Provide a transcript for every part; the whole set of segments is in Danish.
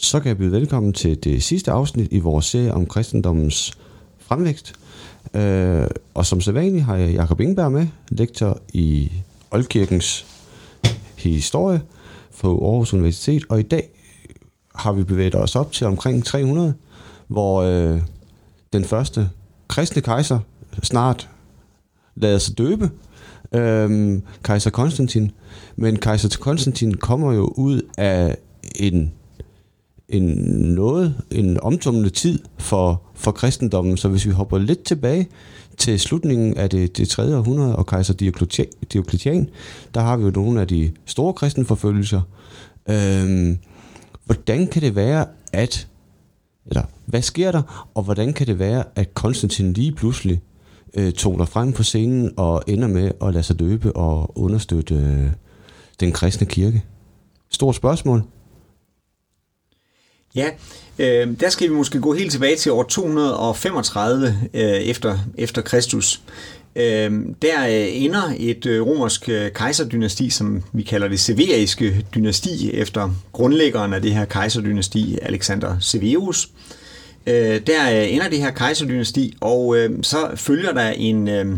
så kan jeg byde velkommen til det sidste afsnit i vores serie om kristendommens fremvækst. Øh, og som sædvanligt har jeg Jakob Ingeberg med, lektor i Oldkirkens historie på Aarhus Universitet, og i dag har vi bevæget os op til omkring 300, hvor øh, den første kristne kejser snart lader sig døbe, øh, kejser Konstantin. Men kejser Konstantin kommer jo ud af en en noget, en omtumlende tid for, for kristendommen. Så hvis vi hopper lidt tilbage til slutningen af det, det 3. århundrede og kejser Diokletian, der har vi jo nogle af de store kristenforfølgelser. Øhm, hvordan kan det være, at, eller hvad sker der, og hvordan kan det være, at Konstantin lige pludselig øh, toner frem på scenen og ender med at lade sig døbe og understøtte øh, den kristne kirke? Stort spørgsmål. Ja, øh, der skal vi måske gå helt tilbage til år 235 øh, efter, efter Kristus. Øh, der øh, ender et øh, romersk øh, kejserdynasti, som vi kalder det severiske dynasti, efter grundlæggeren af det her kejserdynasti, Alexander Severus. Øh, der øh, ender det her kejserdynasti, og øh, så følger der en øh,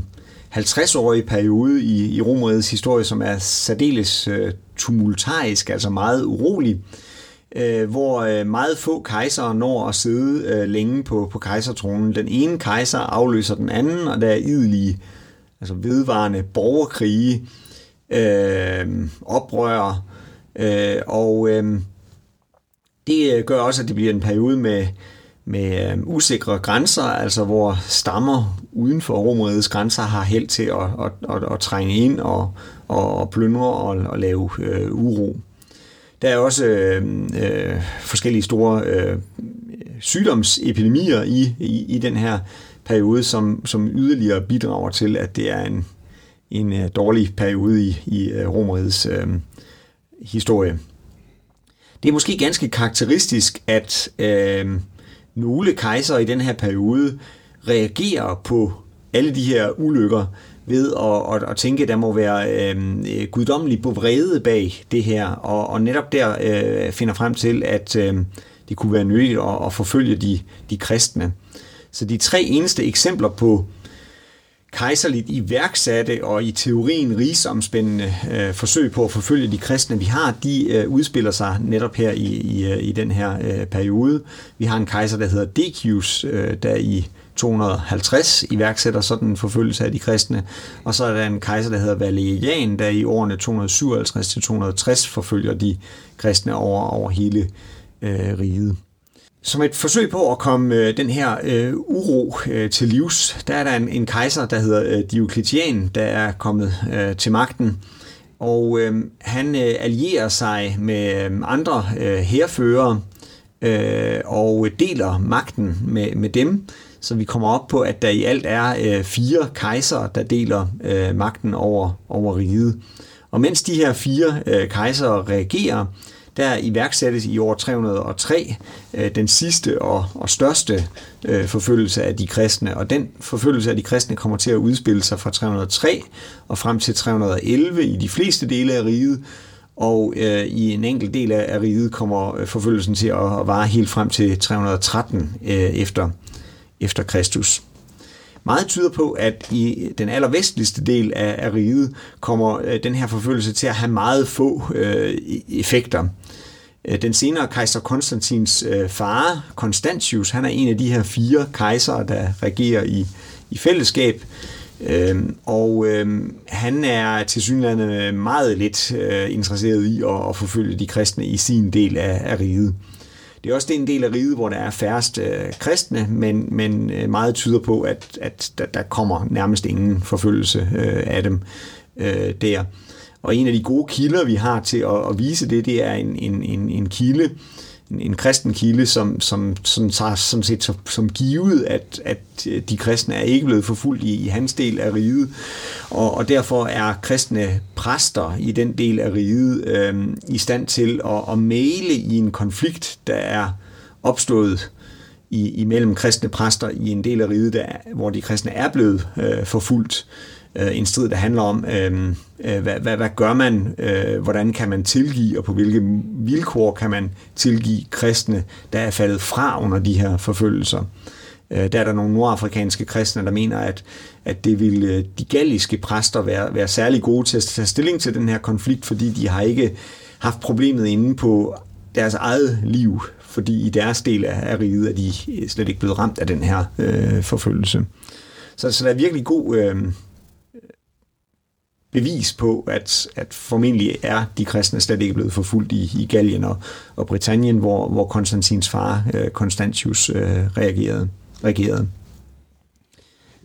50-årig periode i, i Romerets historie, som er særdeles øh, tumultarisk, altså meget urolig. Øh, øh, hvor øh, meget få kejsere når at sidde øh, længe på, på kejsertronen. Den ene kejser afløser den anden, og der er idelige, altså vedvarende borgerkrige, øh, oprør, øh, og øh, det øh, gør også, at det bliver en periode med, med øh, usikre grænser, altså hvor stammer uden for Romerrigets grænser har held til at, at, at, at trænge ind og, og, og plyndre og, og lave øh, uro. Der er også øh, øh, forskellige store øh, sygdomsepidemier i, i, i den her periode, som, som yderligere bidrager til, at det er en, en øh, dårlig periode i, i øh, Romerigets øh, historie. Det er måske ganske karakteristisk, at øh, nogle kejser i den her periode reagerer på alle de her ulykker ved at, at, at tænke, at der må være øhm, øh, guddommelig vrede bag det her, og, og netop der øh, finder frem til, at øh, det kunne være nyttigt at, at forfølge de, de kristne. Så de tre eneste eksempler på kejserligt iværksatte og i teorien rigsomspændende øh, forsøg på at forfølge de kristne, vi har, de øh, udspiller sig netop her i, i, øh, i den her øh, periode. Vi har en kejser, der hedder Decius, øh, der i 250 iværksætter sådan en forfølgelse af de kristne, og så er der en kejser, der hedder Valerian, der i årene 257-260 forfølger de kristne over, over hele øh, riget. Som et forsøg på at komme øh, den her øh, uro øh, til livs, der er der en, en kejser, der hedder øh, Diocletian, der er kommet øh, til magten, og øh, han øh, allierer sig med øh, andre øh, herfører øh, og deler magten med, med dem, så vi kommer op på, at der i alt er øh, fire kejsere, der deler øh, magten over, over riget. Og mens de her fire øh, kejsere reagerer, der iværksættes i år 303 øh, den sidste og, og største øh, forfølgelse af de kristne. Og den forfølgelse af de kristne kommer til at udspille sig fra 303 og frem til 311 i de fleste dele af riget. Og øh, i en enkelt del af, af riget kommer øh, forfølgelsen til at, at vare helt frem til 313 øh, efter efter Kristus. Meget tyder på, at i den allervestligste del af, af riget kommer øh, den her forfølgelse til at have meget få øh, e-, effekter. Øh, den senere kejser Konstantins øh, far, Constantius, han er en af de her fire kejsere, der regerer i, i fællesskab. Øh, og øhm, han er til synligheden meget lidt øh, interesseret i at, at forfølge de kristne i sin del af, af riget. Det er også en del af riget, hvor der er færrest øh, kristne, men, men øh, meget tyder på, at, at der, der kommer nærmest ingen forfølgelse øh, af dem øh, der. Og en af de gode kilder, vi har til at, at vise det, det er en, en, en, en kilde, øh, en, en kristen kilde, som, som, som tager sådan set som, som givet, at, at de kristne er ikke blevet forfulgt i, i hans del af riget, og, og derfor er kristne præster i den del af riget øh, i stand til at, at male i en konflikt, der er opstået i, imellem kristne præster i en del af riget, der, hvor de kristne er blevet øh, forfulgt øh, en strid, der handler om, øh, øh, hvad, hvad, hvad gør man, øh, hvordan kan man tilgive, og på hvilke vilkår kan man tilgive kristne, der er faldet fra under de her forfølgelser. Øh, der er der nogle nordafrikanske kristne, der mener, at, at det vil øh, de galliske præster være, være særlig gode til at tage stilling til den her konflikt, fordi de har ikke haft problemet inde på deres eget liv, fordi i deres del af riget er de slet ikke blevet ramt af den her øh, forfølgelse. Så, så der er virkelig god øh, bevis på, at, at formentlig er de kristne slet ikke blevet forfulgt i, i Gallien og, og Britannien, hvor, hvor Konstantins far, øh, Constantius, øh, reagerede, reagerede.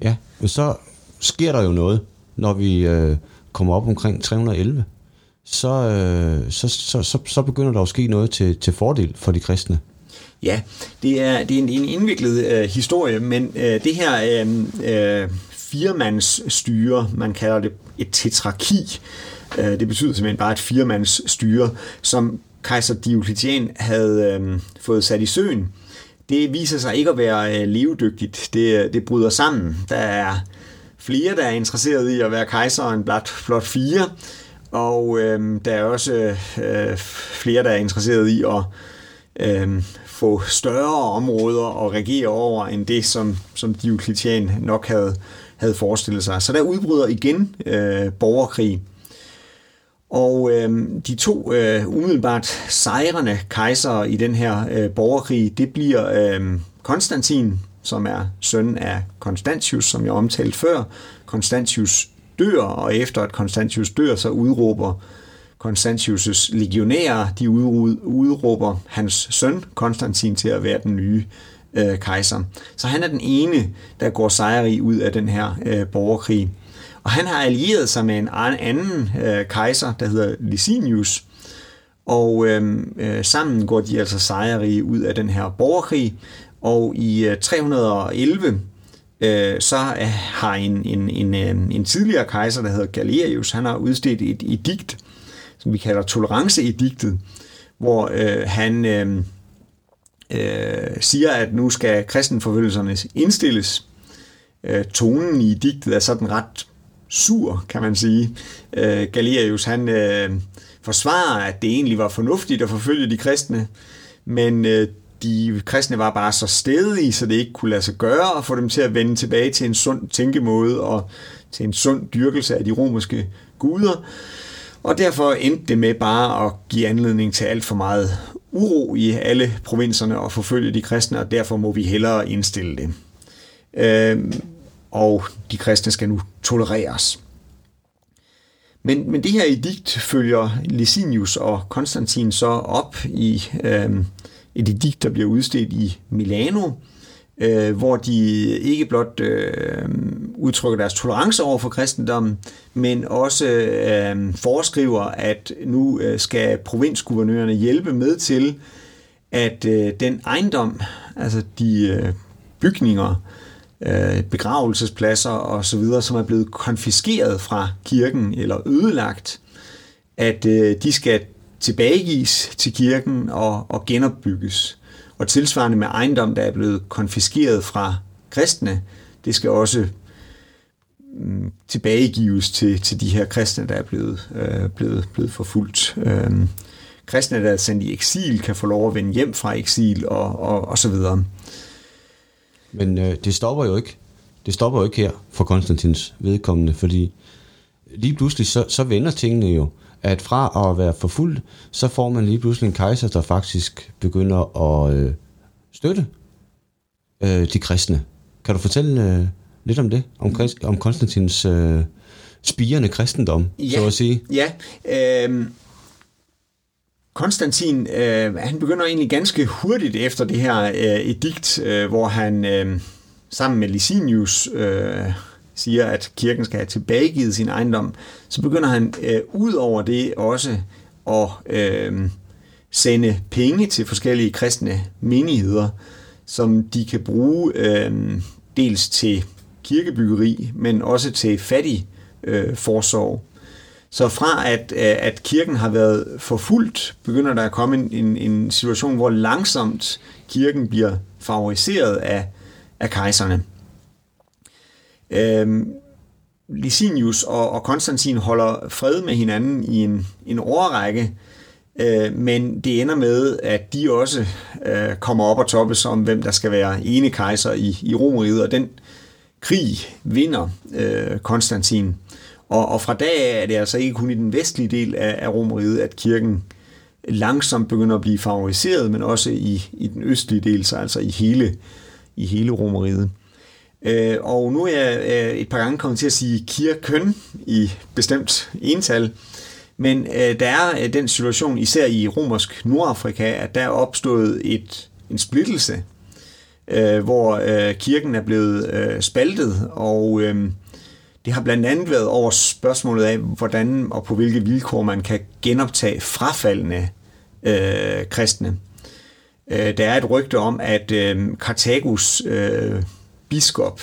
Ja, men så sker der jo noget, når vi øh, kommer op omkring 311. Så, øh, så, så, så, så begynder der at ske noget til, til fordel for de kristne. Ja, det er, det er en, en indviklet øh, historie, men øh, det her øh, øh, firemands styre, man kalder det et tetraki, øh, det betyder simpelthen bare et firemands styre, som kejser Diocletian havde øh, fået sat i søen, det viser sig ikke at være øh, levedygtigt. Det, øh, det bryder sammen. Der er flere, der er interesseret i at være kejser end blot, blot fire, og øh, der er også øh, flere, der er interesseret i at øh, få større områder at regere over, end det, som, som Diocletian nok havde, havde forestillet sig. Så der udbryder igen øh, borgerkrig. Og øh, de to øh, umiddelbart sejrende kejsere i den her øh, borgerkrig, det bliver øh, Konstantin, som er søn af Constantius, som jeg omtalte før. Constantius dør, og efter at Constantius dør, så udråber Constantius' legionærer, de udråber hans søn Konstantin til at være den nye øh, kejser. Så han er den ene, der går sejrig ud af den her øh, borgerkrig. Og han har allieret sig med en anden øh, kejser, der hedder Licinius, og øh, øh, sammen går de altså sejrige ud af den her borgerkrig, og i øh, 311 øh, så har en, en, en, øh, en tidligere kejser, der hedder Galerius, han har udstedt et edikt, som vi kalder toleranceediktet, hvor øh, han øh, øh, siger, at nu skal kristenforfølgelserne indstilles. Øh, tonen i digtet er sådan ret sur, kan man sige. Øh, Galerius, han øh, forsvarer, at det egentlig var fornuftigt at forfølge de kristne, men øh, de kristne var bare så stedige, så det ikke kunne lade sig gøre at få dem til at vende tilbage til en sund tænkemåde og til en sund dyrkelse af de romerske guder. Og derfor endte det med bare at give anledning til alt for meget uro i alle provinserne og forfølge de kristne, og derfor må vi hellere indstille det. Øh, og de kristne skal nu tolereres. Men, men det her edikt følger Licinius og Konstantin så op i øh, et edikt, der bliver udstedt i Milano, øh, hvor de ikke blot øh, udtrykker deres tolerance over for kristendommen, men også øh, foreskriver, at nu øh, skal provinsguvernørerne hjælpe med til, at øh, den ejendom, altså de øh, bygninger, øh, begravelsespladser og så videre, som er blevet konfiskeret fra kirken eller ødelagt, at øh, de skal tilbagegives til kirken og, og genopbygges. Og tilsvarende med ejendom, der er blevet konfiskeret fra kristne, det skal også mm, tilbagegives til, til de her kristne, der er blevet, øh, blevet, blevet forfulgt. Øh, kristne, der er sendt i eksil, kan få lov at vende hjem fra eksil og, og, og så videre. Men øh, det stopper jo ikke. Det stopper jo ikke her for Konstantins vedkommende, fordi lige pludselig så, så vender tingene jo, at fra at være forfulgt, så får man lige pludselig en kejser, der faktisk begynder at øh, støtte øh, de kristne. Kan du fortælle øh, lidt om det? Om, om Konstantins øh, spirende kristendom, ja, så at sige? Ja, øh, Konstantin, øh, han begynder egentlig ganske hurtigt efter det her øh, edikt, øh, hvor han øh, sammen med Licinius øh, siger, at kirken skal have tilbagegivet sin ejendom, så begynder han øh, ud over det også at øh, sende penge til forskellige kristne menigheder, som de kan bruge øh, dels til kirkebyggeri, men også til fattig øh, forsorg. Så fra at, øh, at kirken har været forfulgt, begynder der at komme en, en, en situation, hvor langsomt kirken bliver favoriseret af, af kejserne. Øhm, Licinius og, og Konstantin holder fred med hinanden i en, en årrække, øh, men det ender med, at de også øh, kommer op og toppes om, hvem der skal være ene kejser i, i Romeriet, og den krig vinder øh, Konstantin. Og, og fra dag af er det altså ikke kun i den vestlige del af, af Romeriet, at kirken langsomt begynder at blive favoriseret, men også i, i den østlige del, så altså i hele, i hele Romeriet. Øh, og nu er jeg øh, et par gange kommet til at sige kirken i bestemt ental, men øh, der er øh, den situation, især i romersk Nordafrika, at der er opstået et, en splittelse, øh, hvor øh, kirken er blevet øh, spaltet, og øh, det har blandt andet været over spørgsmålet af, hvordan og på hvilke vilkår man kan genoptage frafaldende øh, kristne. Øh, der er et rygte om, at øh, øh, biskop,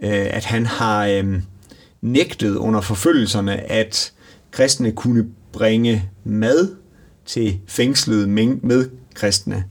øh, at han har øh, nægtet under forfølgelserne, at kristne kunne bringe mad til fængslede med kristne.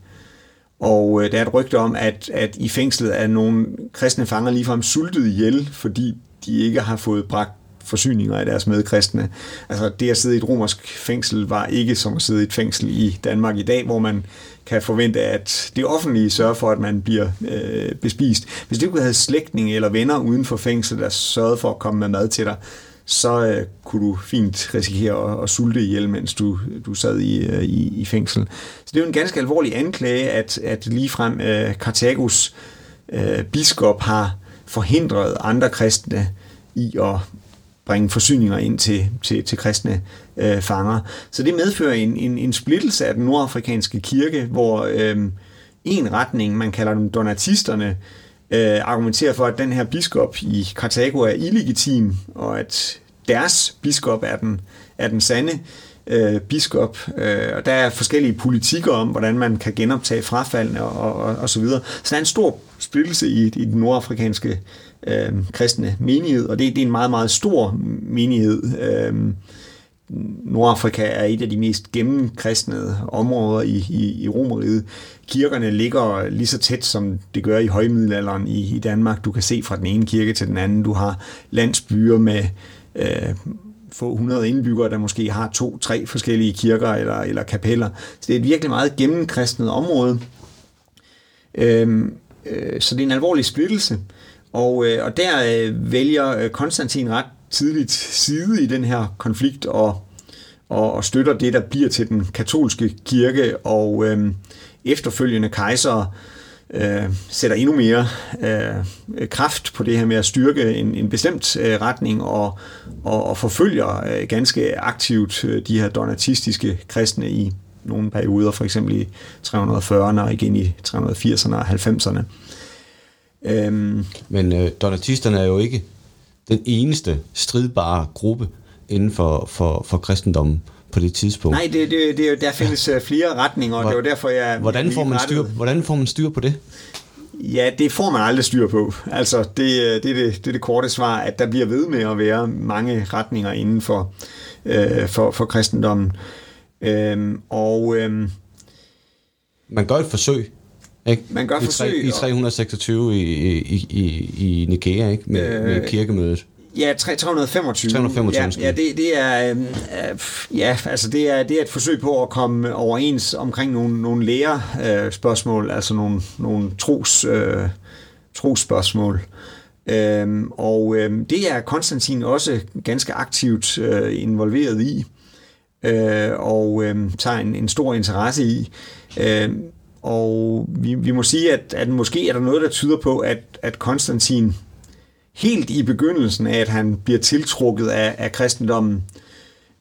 Og øh, der er et rygte om, at, at i fængslet er nogle kristne fanger ligefrem sultet ihjel, fordi de ikke har fået bragt forsyninger af deres medkristne. Altså det at sidde i et romersk fængsel var ikke som at sidde i et fængsel i Danmark i dag, hvor man kan forvente, at det offentlige sørger for, at man bliver øh, bespist. Hvis du kunne havde slægtninge eller venner uden for fængsel, der sørgede for at komme med mad til dig, så øh, kunne du fint risikere at, at sulte ihjel, mens du, du sad i, øh, i, i fængsel. Så det er jo en ganske alvorlig anklage, at, at ligefrem øh, Karthagos øh, biskop har forhindret andre kristne i at bringe forsyninger ind til, til, til kristne øh, fanger. Så det medfører en, en, en splittelse af den nordafrikanske kirke, hvor øh, en retning, man kalder dem donatisterne, øh, argumenterer for, at den her biskop i Karthago er illegitim, og at deres biskop er den, er den sande øh, biskop. Øh, og der er forskellige politikker om, hvordan man kan genoptage frafaldene og, og, og så videre. Så der er en stor splittelse i, i den nordafrikanske øh, kristne menighed, og det, det er en meget, meget stor menighed. Øh, Nordafrika er et af de mest gennemkristnede områder i, i, i Romeriet. Kirkerne ligger lige så tæt, som det gør i højmiddelalderen i, i Danmark. Du kan se fra den ene kirke til den anden. Du har landsbyer med øh, få hundrede indbyggere, der måske har to, tre forskellige kirker eller, eller kapeller. Så det er et virkelig meget gennemkristnet område. Øh, øh, så det er en alvorlig splittelse. Og, øh, og der øh, vælger øh, Konstantin ret tidligt side i den her konflikt og, og, og støtter det, der bliver til den katolske kirke, og øh, efterfølgende kejser øh, sætter endnu mere øh, kraft på det her med at styrke en, en bestemt øh, retning og, og, og forfølger øh, ganske aktivt øh, de her donatistiske kristne i nogle perioder, for eksempel i 340'erne og igen i 380'erne og 90'erne. Øhm. Men øh, donatisterne er jo ikke den eneste stridbare gruppe inden for, for, for kristendommen på det tidspunkt. Nej, det, det, det, der findes øh, flere retninger, og det var derfor, jeg... Hvordan får, man styr, hvordan får man styr på det? Ja, det får man aldrig styr på. Altså, det, øh, det, det, det er det korte svar, at der bliver ved med at være mange retninger inden for, øh, for, for kristendommen. Øhm, og... Øhm, man gør et forsøg. Ikke? Man gør I, forsøg. I 326 i, i, i, i Nikea, ikke? Med, øh, med kirkemødet. Ja, 325. 325. Ja, ja det, det er øh, ja, altså det er det er et forsøg på at komme overens omkring nogle nogle lære øh, spørgsmål, altså nogle nogle tros øh, trosspørgsmål. Øhm, og øh, det er Konstantin også ganske aktivt øh, involveret i, øh, og øh, tager en, en stor interesse i. Øh, og vi, vi må sige, at, at måske er der noget, der tyder på, at, at Konstantin helt i begyndelsen af, at han bliver tiltrukket af, af kristendommen,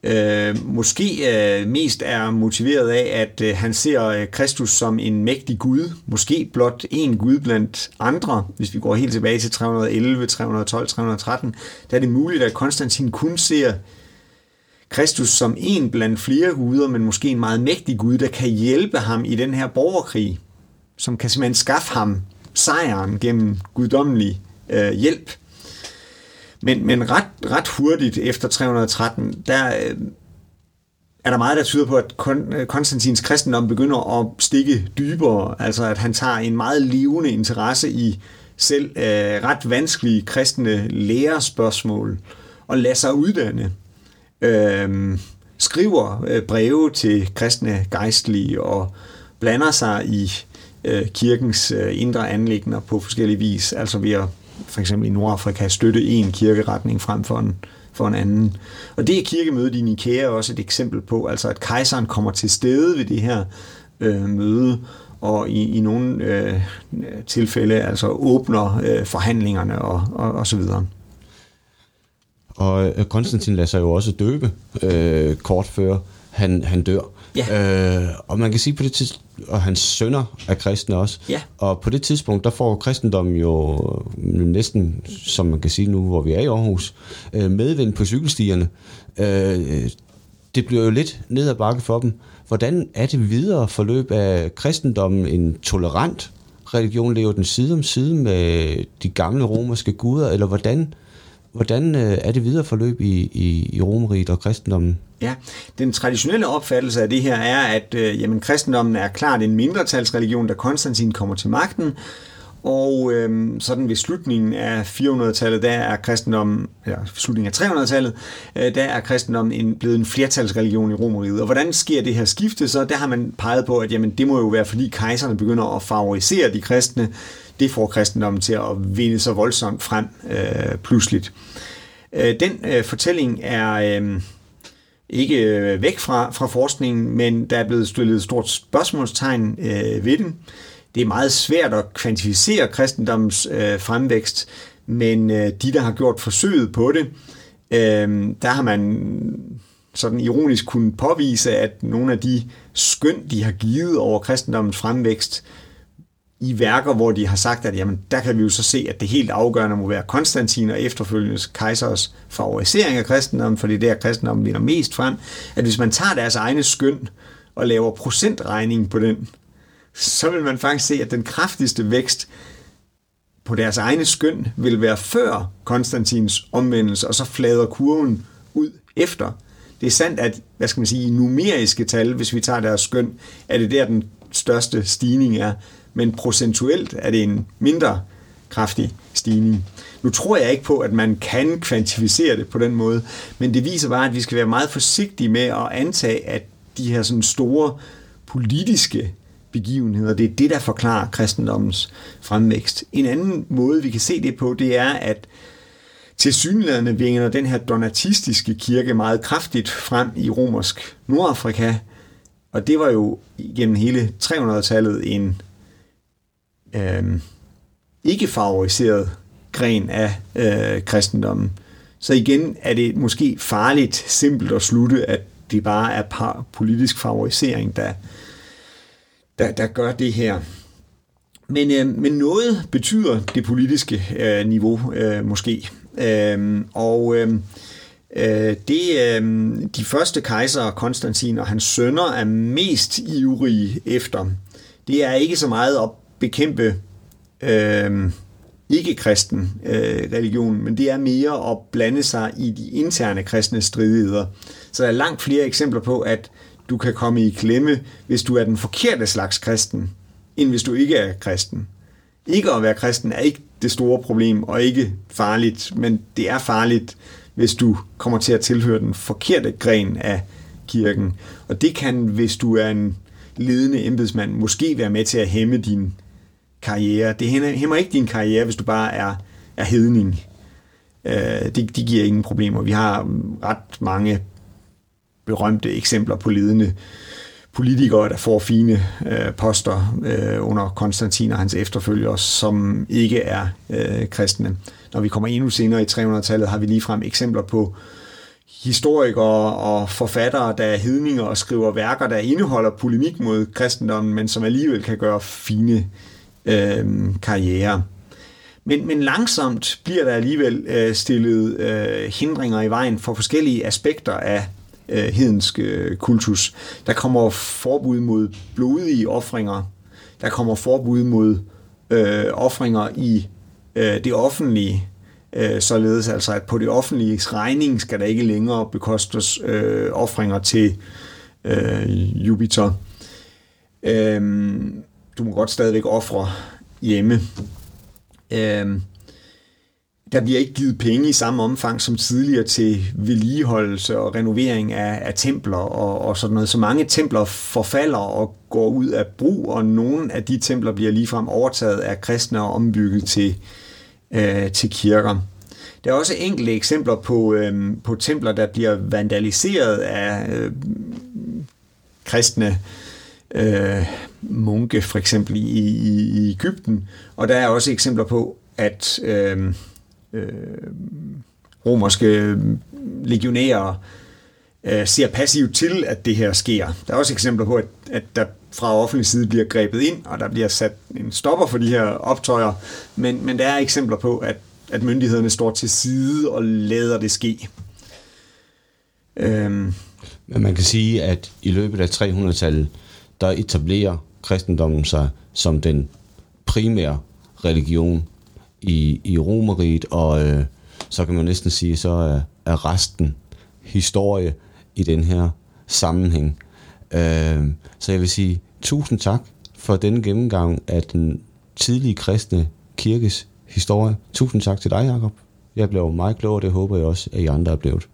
øh, måske øh, mest er motiveret af, at øh, han ser øh, Kristus som en mægtig Gud, måske blot en Gud blandt andre, hvis vi går helt tilbage til 311, 312, 313, der er det muligt, at Konstantin kun ser Kristus som en blandt flere guder, men måske en meget mægtig Gud, der kan hjælpe ham i den her borgerkrig, som kan simpelthen skaffe ham sejren gennem guddommelig øh, hjælp. Men, men ret, ret hurtigt efter 313, der øh, er der meget, der tyder på, at øh, Konstantins kristendom begynder at stikke dybere, altså at han tager en meget levende interesse i selv øh, ret vanskelige kristne lærerspørgsmål og lader sig uddanne. Øh, skriver øh, breve til kristne geistlige og blander sig i øh, kirkens øh, indre anlægner på forskellige vis, altså ved at for eksempel i Nordafrika støtte en kirkeretning frem for en, for en anden. Og det er kirkemødet i Nikea også et eksempel på, altså at kejseren kommer til stede ved det her øh, møde, og i, i nogle øh, tilfælde altså åbner øh, forhandlingerne og, og, og så videre. Og øh, Konstantin lader sig jo også døbe øh, kort før han, han dør. Ja. Øh, og man kan sige på det tidspunkt, og hans sønner er kristne også. Ja. Og på det tidspunkt, der får kristendommen jo næsten, som man kan sige nu, hvor vi er i Aarhus, øh, medvind på cykelstierne. Øh, det bliver jo lidt ned ad bakke for dem. Hvordan er det videre forløb af kristendommen en tolerant religion? Lever den side om side med de gamle romerske guder, eller hvordan, hvordan øh, er det videre forløb i, i, i romeriet og kristendommen? Ja, den traditionelle opfattelse af det her er, at øh, jamen, kristendommen er klart en mindretalsreligion, da Konstantin kommer til magten, og øh, sådan ved slutningen af 400-tallet, der er kristendommen, eller slutningen af 300-tallet, øh, der er kristendommen en, blevet en flertalsreligion i Romeriet. Og hvordan sker det her skifte så? Der har man peget på, at jamen, det må jo være, fordi kejserne begynder at favorisere de kristne. Det får kristendommen til at vinde så voldsomt frem øh, pludseligt. Øh, den øh, fortælling er... Øh, ikke øh, væk fra, fra forskningen, men der er blevet stillet et stort spørgsmålstegn øh, ved den. Det er meget svært at kvantificere kristendommens øh, fremvækst, men øh, de, der har gjort forsøget på det, øh, der har man sådan ironisk kunne påvise, at nogle af de skøn, de har givet over kristendommens fremvækst, i værker, hvor de har sagt, at jamen, der kan vi jo så se, at det helt afgørende må være Konstantin og efterfølgende kejsers favorisering af kristendommen, for det er der, kristendommen vinder mest frem, at hvis man tager deres egne skøn og laver procentregning på den, så vil man faktisk se, at den kraftigste vækst på deres egne skøn vil være før Konstantins omvendelse, og så flader kurven ud efter. Det er sandt, at hvad skal man sige, i numeriske tal, hvis vi tager deres skøn, er det der, den største stigning er men procentuelt er det en mindre kraftig stigning. Nu tror jeg ikke på, at man kan kvantificere det på den måde, men det viser bare, at vi skal være meget forsigtige med at antage, at de her sådan store politiske begivenheder, det er det, der forklarer kristendommens fremvækst. En anden måde, vi kan se det på, det er, at til synlædende vinger den her donatistiske kirke meget kraftigt frem i romersk Nordafrika, og det var jo gennem hele 300-tallet en øh, ikke favoriseret gren af øh, kristendommen. Så igen er det måske farligt simpelt at slutte, at det bare er par politisk favorisering, der, der, der gør det her. Men, øh, men noget betyder det politiske øh, niveau øh, måske. Øhm, øh, og øh, det øh, de første kejser, Konstantin og hans sønner, er mest ivrige efter, det er ikke så meget op bekæmpe øh, ikke-kristen øh, religion, men det er mere at blande sig i de interne kristne stridigheder. Så der er langt flere eksempler på, at du kan komme i klemme, hvis du er den forkerte slags kristen, end hvis du ikke er kristen. Ikke at være kristen er ikke det store problem, og ikke farligt, men det er farligt, hvis du kommer til at tilhøre den forkerte gren af kirken. Og det kan, hvis du er en ledende embedsmand, måske være med til at hæmme din karriere. Det hæmmer ikke din karriere, hvis du bare er, er hedning. Øh, det, det giver ingen problemer. Vi har mm, ret mange berømte eksempler på ledende politikere, der får fine øh, poster øh, under Konstantin og hans efterfølgere, som ikke er øh, kristne. Når vi kommer endnu senere i 300-tallet, har vi ligefrem eksempler på historikere og forfattere, der er hedninger og skriver værker, der indeholder polemik mod kristendommen, men som alligevel kan gøre fine øh, Øh, karriere. Men, men langsomt bliver der alligevel øh, stillet øh, hindringer i vejen for forskellige aspekter af øh, hedensk øh, kultus. Der kommer forbud mod blodige ofringer. Der kommer forbud mod øh, ofringer i øh, det offentlige. Øh, således altså, at på det offentlige regning skal der ikke længere bekostes øh, ofringer til øh, Jupiter. Øh, du må godt stadigvæk ofre hjemme. Øh, der bliver ikke givet penge i samme omfang som tidligere til vedligeholdelse og renovering af, af templer og, og sådan noget. Så mange templer forfalder og går ud af brug, og nogle af de templer bliver ligefrem overtaget af kristne og ombygget til, øh, til kirker. Der er også enkelte eksempler på, øh, på templer, der bliver vandaliseret af øh, kristne øh, øh, munke, for eksempel i, i, i Ægypten. Og der er også eksempler på, at øh, øh, romerske legionærer øh, ser passivt til, at det her sker. Der er også eksempler på, at, at der fra offentlig side bliver grebet ind, og der bliver sat en stopper for de her optøjer, men, men der er eksempler på, at, at myndighederne står til side og lader det ske. Øhm. Men man kan sige, at i løbet af 300-tallet, der etablerer kristendommen sig som den primære religion i, i Romeriet, og øh, så kan man næsten sige, så er, er resten historie i den her sammenhæng. Øh, så jeg vil sige tusind tak for denne gennemgang af den tidlige kristne kirkes historie. Tusind tak til dig, Jacob. Jeg blev meget klogere, det håber jeg også, at I andre er blevet.